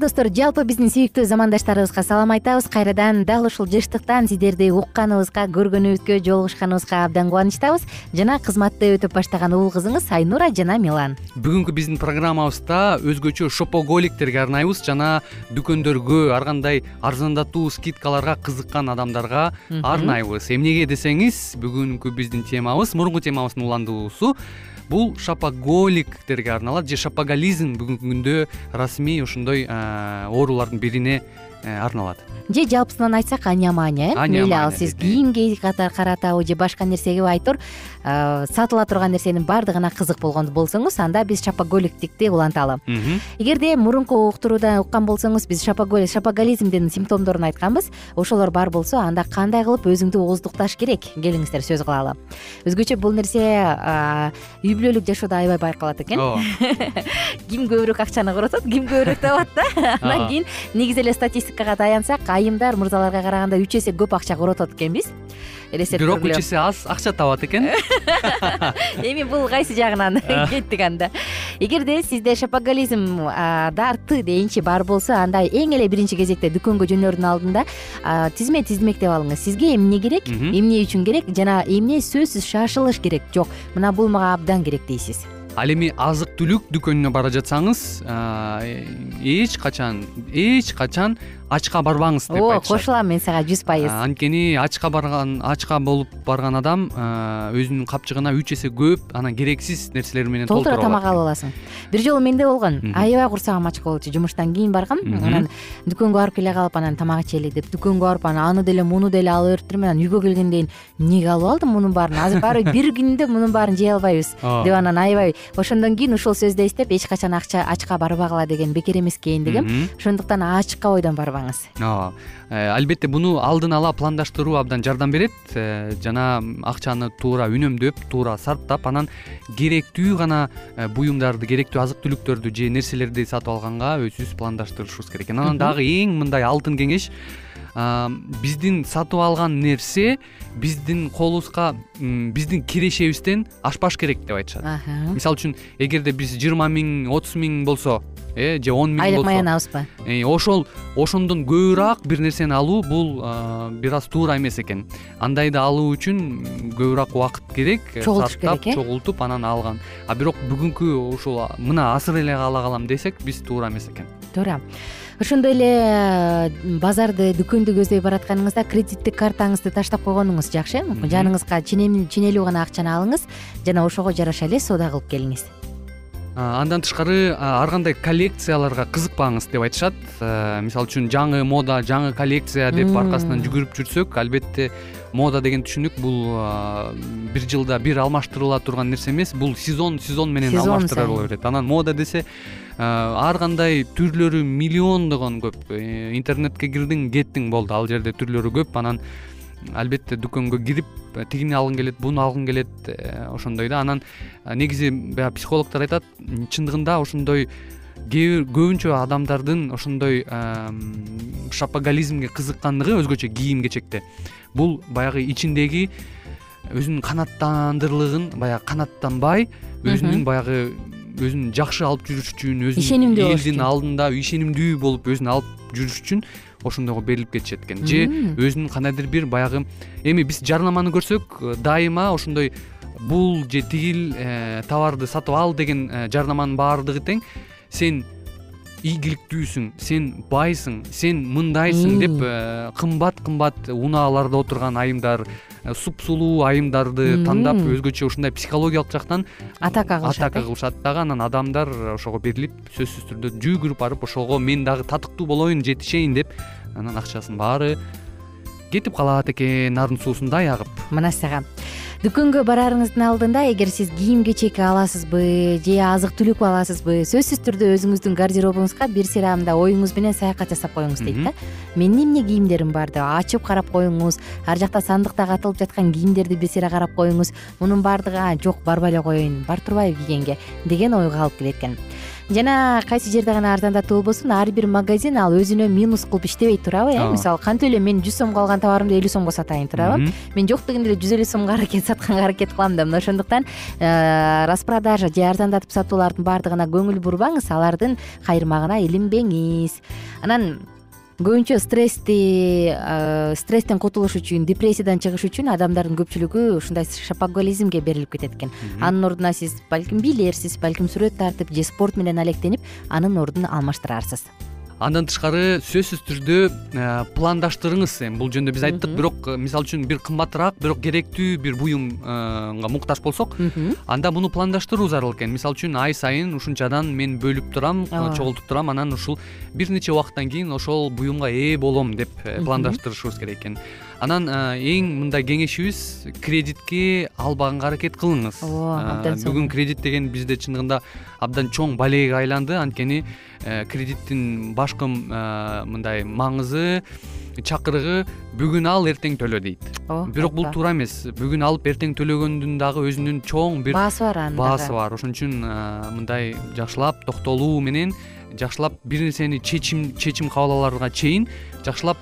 достор жалпы биздин сүйүктүү замандаштарыбызга салам айтабыз. Кайрадан дал ушул жыштыктан сиздерди укканыбызга көргөнүбүзгө жолугушканыбызга абдан кубанычтабыз. Жана кызматты өтөп баштаган уул кызыңыз айнура жана милан. Бүгүнкү биздин программабызда өзгөчө шопоголиктерге арнайбыз жана дүкөндөргө ар кандай арзандатуу скидкаларга кызыккан адамдарга арнайбыз. Эмнеге десеңиз бүгүнкү биздин темабыз мурунку темабыздын уландуусу бул шапоголиктерге арналат же шапоголизм бүгүнкү күндө расмий ошондой оорулардын бирине Э, арналат. Же жалпысынан айтсак аниамания э мейли ал сиз кийимге каратабы же башка нерсегеби айтор сатыла турган нерсенин баардыгына кызык болгон болсоңуз анда биз шапоголиктикти уланталы эгерде мурунку уктурууда уккан болсоңуз биз шапоголизмдин симптомдорун айтканбыз ошолор бар болсо анда кандай кылып өзүңдү ооздукташ керек? Келиңиздер сөз кылалы. Өзгөчө бул нерсе үй бүлөлүк жашоодо аябай байкалат экен. Ким көбүрөөк акчаны коротот ким көбүрөөк табат да. Анан кийин негизи эле статистика таянсак айымдар мырзаларга караганда үч эсе көп акча коротот экенбиз элестетип бирок үч аз акча табат экен. Эми бул кайсы жагынан кеттик анда. Эгерде сизде шапоголизм дарты дейинчи бар болсо анда эң эле биринчи кезекте дүкөнгө жөнөөрдүн алдында тизме тизмектеп алыңыз. Сизге эмне керек? Эмне үчүн керек? Жана эмне сөзсүз шашылыш керек? Жок мына бул мага абдан керек дейсиз ал эми азык түлүк дүкөнүнө бара жатсаңыз эч качан эч качан ачка барбаңыз деп ооба кошулам мен сага жүз пайыз. Анткени ачка барган ачка болуп барган адам өзүнүн капчыгына үч эсе көп анан керексиз нерселер менен толтура тамак алып аласың. Бир жолу менде болгон. Аябай курсагым ачка болчу. Жумуштан кийин баргам анан дүкөнгө барып келе калып анан тамак ичели деп дүкөнгө барып анан аны деле муну деле ала бериптирмин анан үйгө келгенден кийин эмнеге алып алдым мунун баарын? Азыр барыбыр бир күндө мунун баарын жей албайбыз деп анан аябай ошондон кийин ушул сөздү эстеп эч качан ачка барбагыла деген бекер эмес экен дегем ошондуктан ачык ойдон барбаңыз. Ооба э, албетте буну алдын ала пландаштыруу абдан жардам берет. Э, жана акчаны туура үнөмдөп туура сарптап анан керектүү гана э, буюмдарды керектүү азык түлүктөрдү же нерселерди сатып алганга өзүбүз пландаштырышыбыз керек анан дагы эң мындай алтын кеңеш биздин сатып алган нерсе биздин колубузга биздин кирешебизден ашпаш керек деп айтышат. Мисалы үчүн эгерде биз жыйырма миң отуз миң болсо э же он миң айлык маянабызбы? э, ошол ошондон көбүрөөк бир нерсени алуу бул бир аз туура эмес экен. Андайды алуу үчүн көбүрөөк убакыт керек чогултуш керек э? чогултуп анан алган. А бирок бүгүнкү ушул мына азыр эле ала калам десек биз туура эмес экен. Туура ошондой эле э, базарды дүкөндү көздөй баратканыңызда кредиттик картаңызды таштап койгонуңуз жакшы жаныңызга ченелүү гана акчаны алыңыз жана ошого жараша эле соода кылып келиңиз. Андан тышкары ар кандай коллекцияларга кызыкпаңыз деп айтышат. Мисалы үчүн жаңы мода жаңы коллекция деп аркасынан жүгүрүп жүрсөк албетте мода деген түшүнүк бул бир жылда бир алмаштырыла турган нерсе эмес бул сезон сезон менен алмаштырыла берет. Анан мода десе ар кандай түрлөрү миллиондогон көп э, интернетке кирдиң кеттиң болду. Ал жерде түрлөрү көп. Анан албетте дүкөнгө кирип тигини алгың келет буну алгың келет э, ошондой да. Анан негизи баягы психологдор айтат чындыгында ошондой кээ бир көбүнчө адамдардын ошондой шапоголизмге кызыккандыгы өзгөчө кийим кечекте. Бул баягы ичиндеги өзүнүн канааттандырлыгын баягы канааттанбай өзүнүн баягы өзүн жакшы алып жүрүш үчүн өзүн ишенимдүү элдин алдында ишенимдүү болуп өзүн алып жүрүш үчүн ошондойго берилип кетишет экен. Же өзүнүн кандайдыр бир баягы эми биз жарнаманы көрсөк дайыма ошондой бул же тигил э, товарды сатып ал деген э, жарнаманын баардыгы тең. Сен ийгиликтүүсүң сен байсың сен мындайсың деп кымбат кымбат унааларда отурган айымдар супсулуу айымдарды тандап өзгөчө ушундай психологиялык жактан атака кылышат атака кылышат. Дагы анан адамдар ошого берилип сөзсүз түрдө жүгүрүп барып ошого мен дагы татыктуу болоюн жетишейин деп анан акчасынын баары кетип калат экен нарын суусундай агып. Мына сага дүкөнгө барарыңыздын алдында эгер сиз кийим кечек аласызбы же азык түлүк аласызбы сөзсүз түрдө өзүңүздүн гардеробуңузга бир сыйра мындай оюңуз менен саякат жасап коюңуз дейт да. Менин эмне кийимдерим бар деп ачып карап коюңуз ар жакта сандыкта катылып жаткан кийимдерди бир сыйра карап коюңуз. Мунун баардыгы жок барбай эле коеюн бар турбайбы кийгенге деген ойго алып келет экен жана кайсы жерде гана арзандатуу болбосун ар бир магазин ал өзүнө минус кылып иштебейт туурабы э? Мисалы кантип эле мен жүз сомго алган товарымды элүү сомго сатайын туурабы мен жок дегенде эле жүз элүү сомго аракет сатканга аракет кылам да. Мына ошондуктан э, распродажа же арзандатып сатуулардын баардыгына көңүл бурбаңыз алардын кайырмагына илинбеңиз анан көбүнчө стрессти стресстен кутулуш үчүн депрессиядан чыгыш үчүн адамдардын көпчүлүгү ушундай шапоголизмге берилип кетет экен анын ордуна сиз балким бийлерсиз балким сүрөт тартып же спорт менен алектенип анын ордун алмаштырарсыз андан тышкары сөзсүз түрдө э, пландаштырыңыз эми. Бул жөнүндө биз айттык бирок э, мисалы үчүн бир кымбатыраак бирок керектүү бир буюмга муктаж болсок анда муну пландаштыруу зарыл экен. Мисалы үчүн ай сайын ушунчадан мен бөлүп турам э, чогултуп турам анан ушул бир нече убакыттан кийин ошол буюмга ээ болом деп пландаштырышыбыз керек экен. Анан эң мындай кеңешибиз кредитке албаганга аракет кылыңыз. Ооба абдан бүгүн кредит деген бизде чындыгында абдан чоң балейге айланды. Анткени Э, кредиттин башкы э, мындай маңызы чакырыгы бүгүн ал эртең төлө дейт. Бирок бул туура эмес. Бүгүн алып эртең төлөгөндүн дагы өзүнүн чоң бир баасы бар анын баасы бар. Ошон үчүн э, мындай жакшылап токтолуу менен жакшылап бир нерсени чечим чечим кабыл аларга чейин жакшылап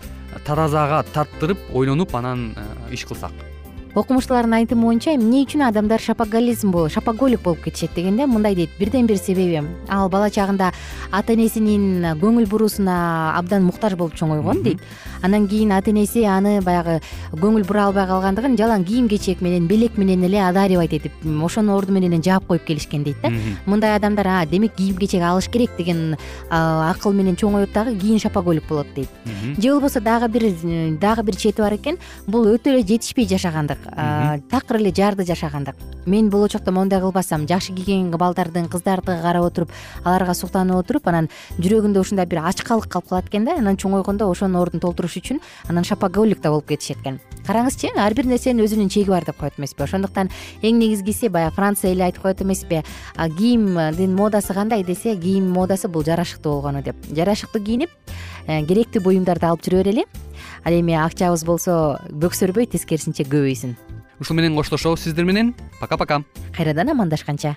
таразага тарттырып ойлонуп анан иш кылсак окумуштуулардын айтымы боюнча эмне үчүн адамдар шапоголизм шапоголик болуп кетишет дегенде мындай дейт. Бирден бир себеби. Ал бала чагында ата энесинин көңүл буруусуна абдан муктаж болуп чоңойгон дейт анан кийин ата энеси аны баягы көңүл бура албай калгандыгын жалаң кийим кечек менен белек менен эле одаривать этип ошонун орду менен эле жаап коюп келишкен дейт да. Мындай адамдар а демек кийим кечек алыш керек деген акыл менен чоңоет дагы кийин шапоголик болот дейт. Же болбосо дагы бир дагы бир чети бар экен бул өтө эле жетишпей жашагандык такыр эле жарды жашагандык. Мен болочокто моундай кылбасам жакшы кийген балдардын кыздарды карап отуруп аларга суктанып отуруп анан жүрөгүндө ушундай бир ачкалык калып калат экен да анан чоңойгондо ошонун ордун толтуруш үчүн анан шапоголик да болуп кетишет экен. Караңызчы ар бир нерсенин өзүнүн чеги бар деп коет эмеспи ошондуктан эң негизгиси баягы франция эли айтып коет эмеспи кийимдин модасы кандай десе кийим модасы бул жарашыктуу болгону деп. Жарашыктуу кийинип э, керектүү буюмдарды алып жүрө берели ал эми акчабыз болсо бөксөрбөй тескерисинче көбөйсүн. Ушун менен коштошобуз сиздер менен. Пока пока кайрадан амандашканча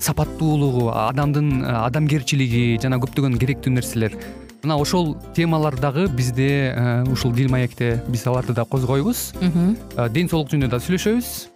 сапаттуулугу адамдын э, адамгерчилиги жана көптөгөн керектүү нерселер. Мына ошол темалар дагы бизде э, ушул дил маекте биз аларды да козгойбуз. Ден соолук жөнүндө да сүйлөшөбүз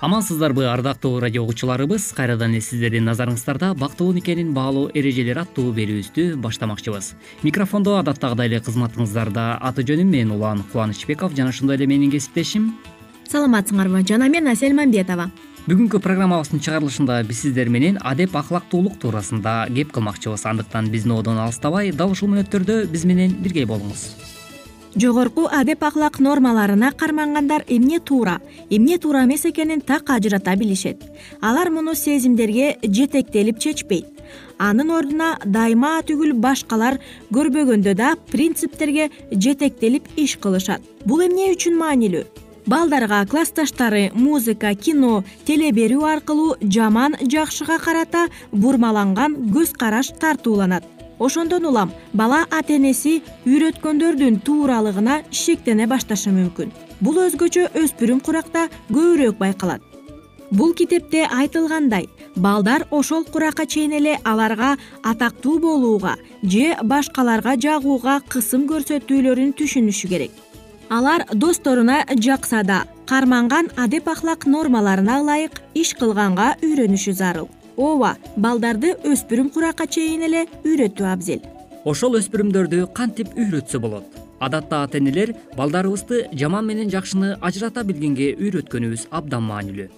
амансыздарбы ардактуу радио угуучуларыбыз кайрадан эле сиздердин назарыңыздарда бактылуу никенин баалуу эрежелери аттуу берүүбүздү баштамакчыбыз. Микрофондо адаттагыдай эле кызматыңыздарда аты жөнүм мен улан кубанычбеков жана ошондой эле менин кесиптешим. Саламатсыңарбы жана мен асель мамбетова. Бүгүнкү программабыздын чыгарылышында биз сиздер менен адеп ахлактуулук туурасында кеп кылмакчыбыз. Андыктан биздин одон алыстабай дал ушул мүнөттөрдө биз менен бирге болуңуз жогорку адеп аклак нормаларына кармангандар эмне туура эмне туура эмес экенин так ажырата билишет. Алар муну сезимдерге жетектелип чечпейт. Анын ордуна дайыма түгүл башкалар көрбөгөндө да принциптерге жетектелип иш кылышат. Бул эмне үчүн маанилүү? Балдарга классташтары музыка кино теле берүү аркылуу жаман жакшыга карата бурмаланган көз караш тартууланат ошондон улам бала ата энеси үйрөткөндөрдүн тууралыгына шектене башташы мүмкүн. Бул өзгөчө өспүрүм куракта көбүрөөк байкалат. Бул китепте айтылгандай балдар ошол куракка чейин эле аларга атактуу болууга же башкаларга жагууга кысым көрсөтүүлөрүн түшүнүшү керек. Алар досторуна жакса да карманган адеп ахлак нормаларына ылайык иш кылганга үйрөнүшү зарыл ооба балдарды өспүрүм куракка чейин эле үйрөтүү абзел. Ошол өспүрүмдөрдү кантип үйрөтсө болот? Адатта ата энелер балдарыбызды жаман менен жакшыны ажырата билгенге үйрөткөнүбүз абдан маанилүү.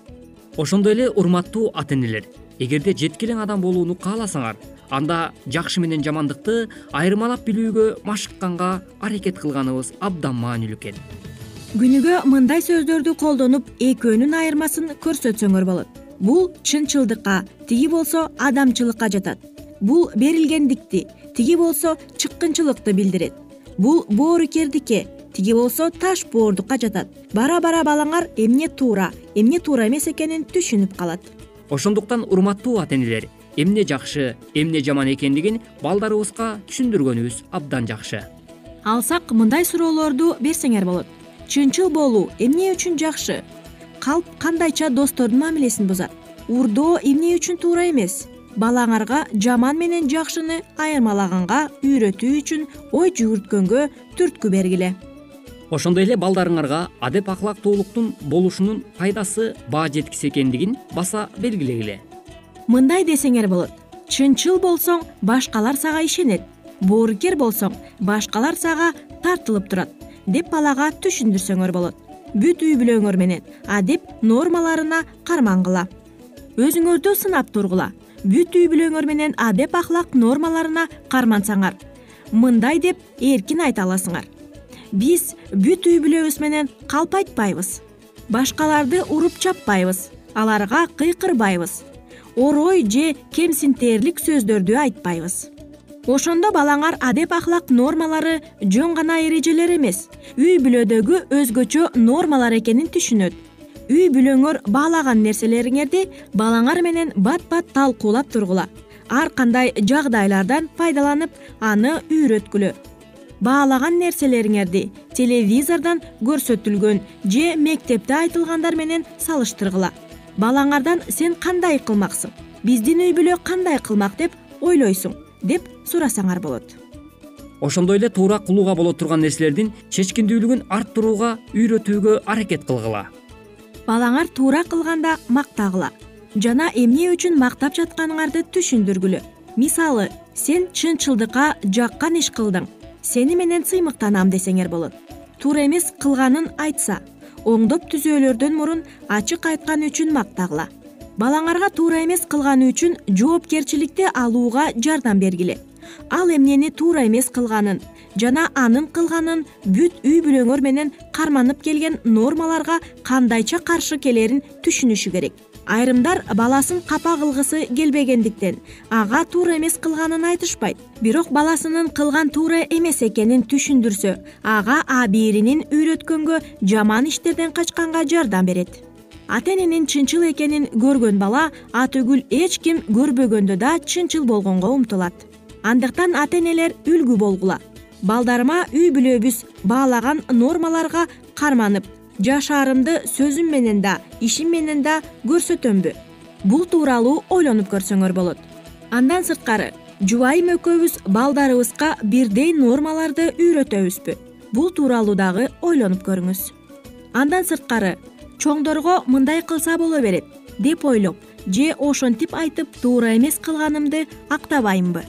Ошондой эле урматтуу ата энелер эгерде жеткилең адам болууну кааласаңар анда жакшы менен жамандыкты айырмалап билүүгө машыкканга аракет кылганыбыз абдан маанилүү экен. Күнүгө мындай сөздөрдү колдонуп экөөнүн айырмасын көрсөтсөңөр болот бул чынчылдыкка тиги болсо адамчылыкка жатат. Бул берилгендикти тиги болсо чыккынчылыкты билдирет. Бул боорукердикке тиги болсо таш боордукка жатат. Бара бара балаңар эмне туура эмне туура эмес экенин түшүнүп калат. Ошондуктан урматтуу ата энелер эмне жакшы эмне жаман экендигин балдарыбызга түшүндүргөнүбүз абдан жакшы. Алсак мындай суроолорду берсеңер болот. Чынчыл болуу эмне үчүн жакшы калп кандайча достордун мамилесин бузат. Урдоо эмне үчүн туура эмес? Балаңарга жаман менен жакшыны айырмалаганга үйрөтүү үчүн ой жүгүрткөнгө түрткү бергиле. Ошондой эле балдарыңарга адеп акылактуулуктун болушунун пайдасы баа жеткис экендигин баса белгилегиле. Мындай десеңер болот. Чынчыл болсоң башкалар сага ишенет. Боорукер болсоң башкалар сага тартылып турат деп балага түшүндүрсөңөр болот бүт үй бүлөңөр менен адеп нормаларына кармангыла өзүңөрдү сынап тургула бүт үй бүлөңөр менен адеп аклак нормаларына кармансаңар мындай деп эркин айта аласыңар. Биз бүт үй бүлөбүз менен калп айтпайбыз башкаларды уруп чаппайбыз. Аларга кыйкырбайбыз. Орой же кемсинтээрлик сөздөрдү айтпайбыз ошондо балаңар адеп аклак нормалары жөн гана эрежелер эмес. Үй бүлөдөгү өзгөчө нормалар экенин түшүнөт. Үй бүлөңөр баалаган нерселериңерди балаңар менен бат бат талкуулап тургула. Ар кандай жагдайлардан пайдаланып аны үйрөткүлө. Баалаган нерселериңерди телевизордон көрсөтүлгөн же мектепте айтылгандар менен салыштыргыла. Балаңардан сен кандай кылмаксың? Биздин үй бүлө кандай кылмак деп ойлойсуң деп сурасаңар болот. Ошондой эле туура кылууга боло турган нерселердин чечкиндүүлүгүн арттырууга үйрөтүүгө аракет кылгыла. Балаңар туура кылганда мактагыла. Жана эмне үчүн мактап жатканыңарды түшүндүргүлө. Мисалы сен чынчылдыкка жаккан иш кылдың. Сени менен сыймыктанам десеңер болот. Туура эмес кылганын айтса. Оңдоп түзөөлөрдөн мурун ачык айткан үчүн мактагыла балаңарга туура эмес кылганы үчүн жоопкерчиликти алууга жардам бергиле. Ал эмнени туура эмес кылганын жана анын кылганын бүт үй бүлөңөр менен карманып келген нормаларга кандайча каршы келерин түшүнүшү керек. Айрымдар баласын капа кылгысы келбегендиктен ага туура эмес кылганын айтышпайт. Бирок баласынын кылган туура эмес экенин түшүндүрсө ага абийиринин үйрөткөнгө жаман иштерден качканга жардам берет ата эненин чынчыл экенин көргөн бала атүгүл эч ким көрбөгөндө да чынчыл болгонго умтулат. Андыктан ата энелер үлгү болгула. Балдарыма үй бүлөбүз баалаган нормаларга карманып жашаарымды сөзүм менен да ишим менен да көрсөтөмбү. Бул тууралуу ойлонуп көрсөңөр болот. Андан сырткары жубайым экөөбүз балдарыбызга бирдей нормаларды үйрөтөбүзбү. Бул тууралуу дагы ойлонуп көрүңүз. Андан сырткары чоңдорго мындай кылса боло берет деп ойлоп же ошентип айтып туура эмес кылганымды актабаймынбы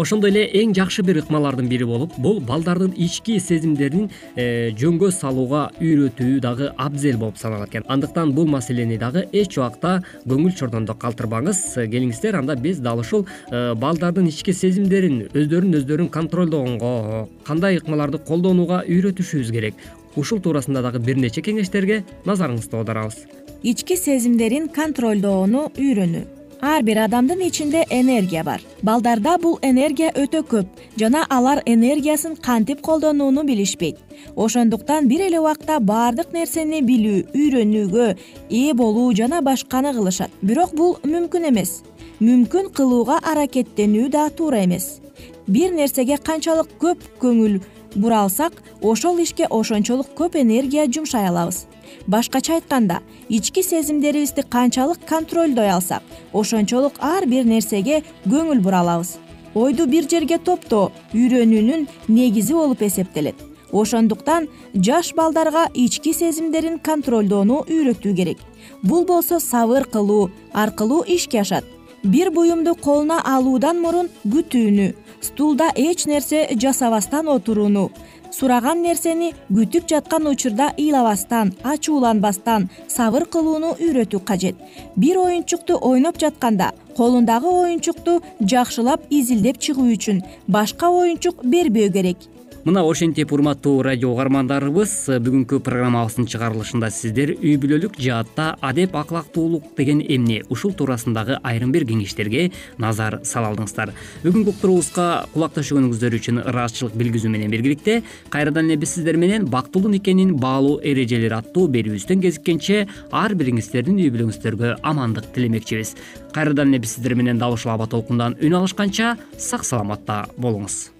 ошондой эле эң жакшы бир ыкмалардын бири болуп бул балдардын ички сезимдерин э, жөнгө салууга үйрөтүү дагы абзел болуп саналат экен. Андыктан бул маселени дагы эч убакта көңүл чордондо калтырбаңыз. Келиңиздер анда биз дал ушул э, балдардын ички сезимдерин өздөрүн өздөрүн контролдогонго кандай ыкмаларды колдонууга үйрөтүшүбүз керек ушул туурасында дагы бир нече кеңештерге назарыңызды оодарабыз ички сезимдерин контролдоону үйрөнүү. Ар бир адамдын ичинде энергия бар. Балдарда бул энергия өтө көп жана алар энергиясын кантип колдонууну билишпейт. Ошондуктан бир эле убакта баардык нерсени билүү үйрөнүүгө ээ болуу жана башканы кылышат. Бирок бул мүмкүн эмес. Мүмкүн кылууга аракеттенүү да туура эмес. Бир нерсеге канчалык көп көңүл буралсак ошол ишке ошончолук көп энергия жумшай алабыз. Башкача айтканда ички сезимдерибизди канчалык контролдой алсак ошончолук ар бир нерсеге көңүл бура алабыз. Ойду бир жерге топтоо үйрөнүүнүн негизи болуп эсептелет. Ошондуктан жаш балдарга ички сезимдерин контролдоону үйрөтүү керек. Бул болсо сабыр кылуу аркылуу ишке ашат. Бир буюмду колуна алуудан мурун күтүүнү стулда эч нерсе жасабастан отурууну. Сураган нерсени күтүп жаткан учурда ыйлабастан ачууланбастан сабыр кылууну үйрөтүү кажет. Бир оюнчукту ойноп жатканда колундагы оюнчукту жакшылап изилдеп чыгуу үчүн башка оюнчук бербөө керек мына ошентип урматтуу радио угармандарыбыз бүгүнкү программабыздын чыгарылышында сиздер үй бүлөлүк жаатта адеп аклактуулук деген эмне ушул туурасындагы айрым бир кеңештерге назар сала алдыңыздар бүгүнкү уктуруубузга кулак төшөгөнүңүздөр үчүн ыраазычылык билгизүү менен биргеликте кайрадан эле биз сиздер менен бактылуу никенин баалуу эрежелери аттуу берүүбүздөн кезиккенче ар бириңиздердин үй бүлөңүздөргө амандык тилемекчибиз. Кайрадан эле биз сиздер менен дал ушул аба толкундан үн алышканча сак саламатта болуңуз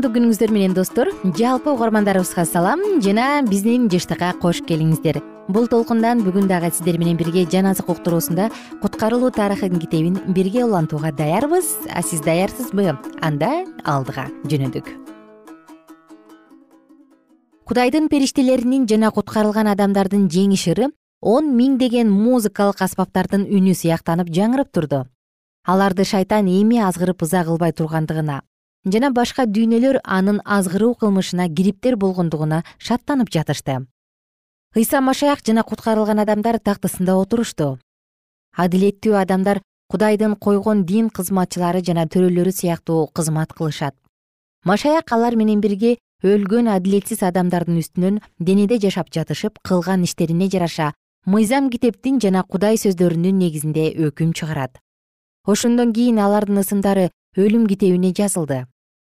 кутмандуу күнүңүздөр менен достор. Жалпы угармандарыбызга салам жана биздин жыштыкка кош келиңиздер. Бул толкундан бүгүн дагы сиздер менен бирге жан азык уктуруусунда куткарылуу тарыхын китебин бирге улантууга даярбыз. А сиз даярсызбы? Анда алдыга жөнөдүк. Кудайдын периштелеринин жана куткарылган адамдардын жеңиш ыры он миңдеген музыкалык аспаптардын үнү сыяктанып жаңырып турду. Аларды шайтан эми азгырып ыза кылбай тургандыгына жана башка дүйнөлөр анын азгыруу кылмышына кириптер болгондугуна шаттанып жатышты. Ыйса машаяк жана куткарылган адамдар тактысында отурушту адилеттүү адамдар кудайдын койгон дин кызматчылары жана төрөлөрү сыяктуу кызмат кылышат. Машаяк алар менен бирге өлгөн адилетсиз адамдардын үстүнөн денеде жашап жатышып кылган иштерине жараша мыйзам китептин жана кудай сөздөрүнүн негизинде өкүм чыгарат. Ошондон кийин алардын ысымдары өлүм китебине жазылды.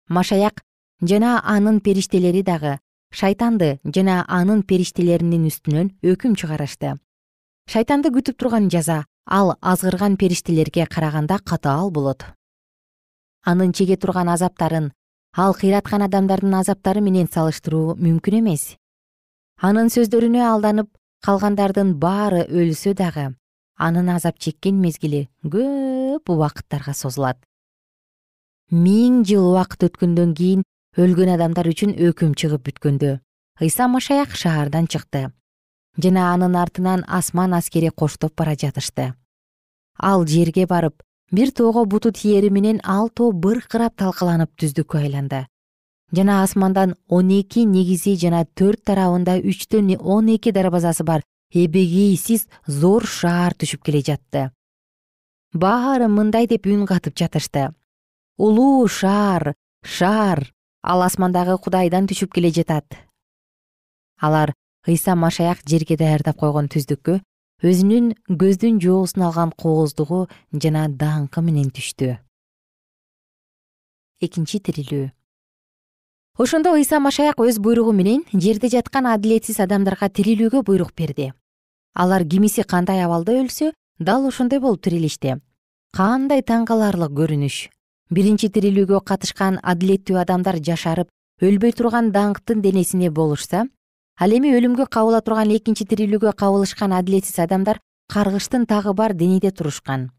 Машаяк жана анын периштелери дагы шайтанды жана анын периштелеринин үстүнөн өкүм чыгарышты. Шайтанды күтүп турган жаза ал азгырган периштелерге караганда катаал болот. Анын чеге турган азаптарын ал кыйраткан адамдардын азаптары менен салыштыруу мүмкүн эмес. Анын сөздөрүнө алданып калгандардын баары өлсө дагы анын азап чеккен мезгили көп убакыттарга созулат миң жыл убакыт өткөндөн кийин өлгөн адамдар үчүн өкүм чыгып бүткөндө ыйса машаяк шаардан чыкты. Жана анын артынан асман аскери коштоп бара жатышты. Ал жерге барып бир тоого буту тиери менен ал тоо быркырап талкаланып түздүккө айланды. Жана асмандан он эки негизи жана төрт тарабында үчтөн он эки дарбазасы бар эбегейсиз зор шаар түшүп келе жатты. Баары мындай деп үн катып жатышты улуу шаар шаар ал асмандагы кудайдан түшүп келе жатат. Алар ыйса машаяк жерге даярдап койгон түздүккө өзүнүн көздүн жоосун алган кооздугу жана даңкы менен түштү. Экинчи тирилүү. Ошондо ыйса машаяк өз буйругу менен жерде жаткан адилетсиз адамдарга тирилүүгө буйрук берди. Алар кимиси кандай абалда өлсө дал ошондой болуп тирилишти. Кандай таң каларлык көрүнүш биринчи тирилүүгө катышкан адилеттүү адамдар жашарып өлбөй турган даңктын денесине болушса ал эми өлүмгө кабыла турган экинчи тирилүүгө кабылышкан адилетсиз адамдар каргыштын тагы бар денеде турушкан.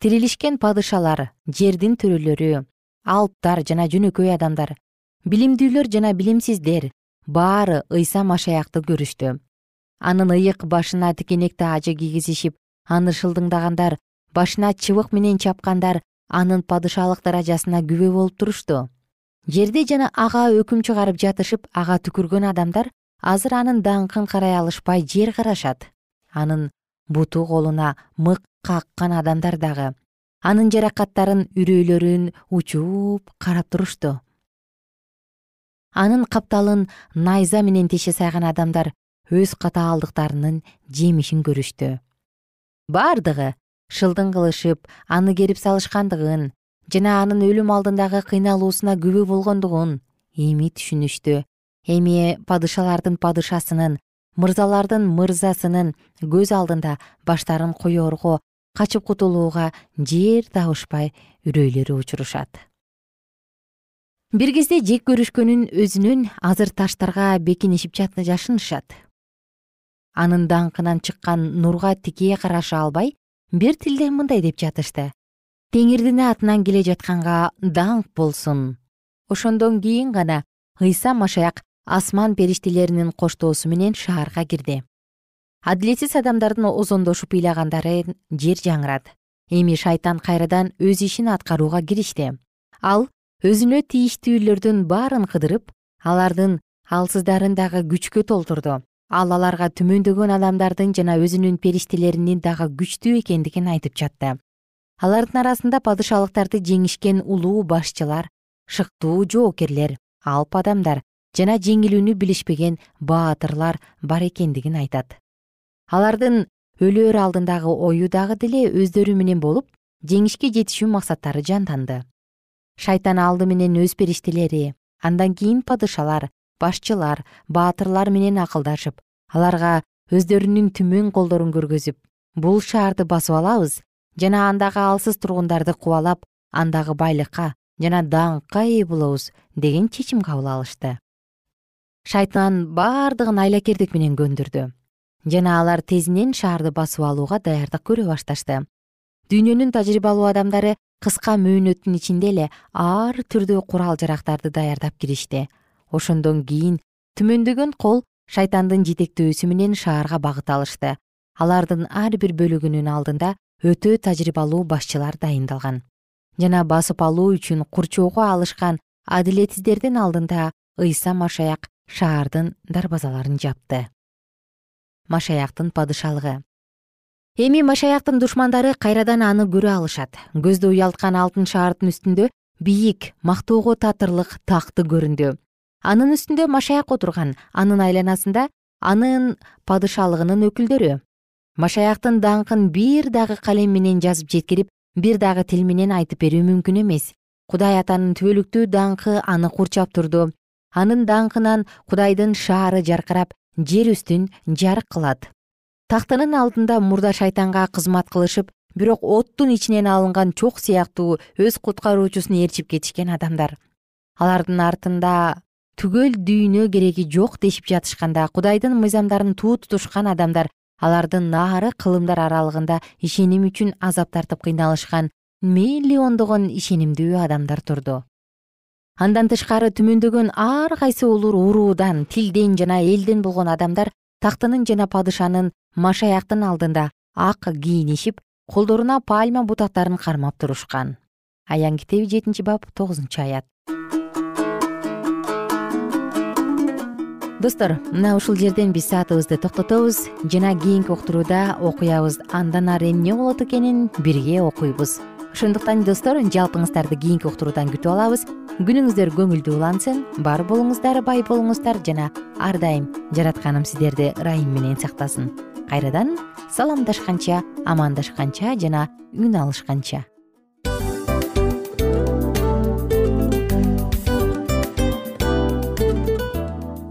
Тирилишкен падышалар жердин төрөлөрү алптар жана жөнөкөй адамдар билимдүүлөр жана билимсиздер баары ыйса машаякты көрүштү. Анын ыйык башына тикенекти ажы кийгизишип аны шылдыңдагандар башына чыбык менен чапкандар анын падышалык даражасына күбө болуп турушту. Жерде жана ага өкүм чыгарып жатышып ага түкүргөн адамдар азыр анын даңкын карай алышпай жер карашат. Анын буту колуна мык каккан адамдар дагы анын жаракаттарын үрөйлөрүн учуп карап турушту. Анын капталын найза менен теше сайган адамдар өз катаалдыктарынын жемишин көрүштү. Бардыгы шылдың кылышып аны керип салышкандыгын жана анын өлүм алдындагы кыйналуусуна күбө болгондугун эми түшүнүштү. Эми падышалардын падышасынын мырзалардын мырзасынын көз алдында баштарын коерго качып кутулууга жер табышпай үрөйлөрү учурушат. Бир кезде жек көрүшкөнүн өзүнөн азыр таштарга бекинишип жашынышат. Анын даңкынан чыккан нурга тикей караша албай бир тилден мындай деп жатышты. Теңирдин атынан келе жатканга даңк болсун. Ошондон кийин гана ыйса машаяк асман периштелеринин коштоосу менен шаарга кирди. Адилетсиз адамдардын озондошуп ыйлагандары жер жаңырат. Эми шайтан кайрадан өз ишин аткарууга киришти. Ал өзүнө тийиштүүлөрдүн баарын кыдырып алардын алсыздарын дагы күчкө толтурду ал аларга түмөндөгөн адамдардын жана өзүнүн периштелеринин дагы күчтүү экендигин айтып жатты. Алардын арасында падышалыктарды жеңишкен улуу башчылар шыктуу жоокерлер алп адамдар жана жеңилүүнү билишпеген баатырлар бар экендигин айтат. Алардын өлөөр алдындагы ою дагы деле өздөрү менен болуп жеңишке жетишүү максаттары жанданды. Шайтан алды менен өз периштелери андан кийин падышалар башчылар баатырлар менен акылдашып аларга өздөрүнүн түмөн колдорун көргөзүп бул шаарды басып алабыз жана андагы алсыз тургундарды кубалап андагы байлыкка жана даңкка ээ болобуз деген чечим кабыл алышты. Шайтан бардыгын айлакердик менен көндүрдү жана алар тезинен шаарды басып алууга даярдык көрө башташты. Дүйнөнүн тажрыйбалуу адамдары кыска мөөнөттүн ичинде эле ар түрдүү курал жарактарды даярдап киришти ошондон кийин түмөндөгөн кол шайтандын жетектөөсү менен шаарга багыт алышты. Алардын ар бир бөлүгүнүн алдында өтө тажрыйбалуу башчылар дайындалган. Жана басып алуу үчүн курчоого алышкан адилетсиздердин алдында ыйса машаяк шаардын дарбазаларын жапты. Машаяктын падышалыгы. Эми машаяктын душмандары кайрадан аны көрө алышат. Көздү уялткан алтын шаардын үстүндө бийик мактоого татырлык такты көрүндү анын үстүндө машаяк отурган. Анын айланасында анын падышалыгынын өкүлдөрү. Машаяктын даңкын бир дагы калем менен жазып жеткирип бир дагы тил менен айтып берүү мүмкүн эмес. Кудай атанын түбөлүктүү даңкы аны курчап турду. Анын даңкынан кудайдын шаары жаркырап жер үстүн жарык кылат. Тактынын алдында мурда шайтанга кызмат кылышып бирок оттун ичинен алынган чок сыяктуу өз куткаруучусун ээрчип кетишкен адамдар. Алардын артында түгөл дүйнө кереги жок дешип жатышканда кудайдын мыйзамдарын туу тутушкан адамдар алардын наары кылымдар аралыгында ишеним үчүн азап тартып кыйналышкан миллиондогон ишенимдүү адамдар турду. Андан тышкары түмөндөгөн ар кайсы улур уруудан тилден жана элден болгон адамдар тактынын жана падышанын машаяктын алдында ак кийинишип колдоруна пальма бутактарын кармап турушкан. Аян китеби жетинчи бап тогузунчу аят достор мына ушул жерден биз саатыбызды токтотобуз жана кийинки уктурууда окуябыз. Андан ары эмне болот экенин бирге окуйбуз. Ошондуктан достор жалпыңыздарды кийинки уктуруудан күтүп алабыз. Күнүңүздөр көңүлдүү улансын бар болуңуздар бай болуңуздар жана ар дайым жаратканым сиздерди ырайым менен сактасын. Кайрадан саламдашканча амандашканча жана үн алышканча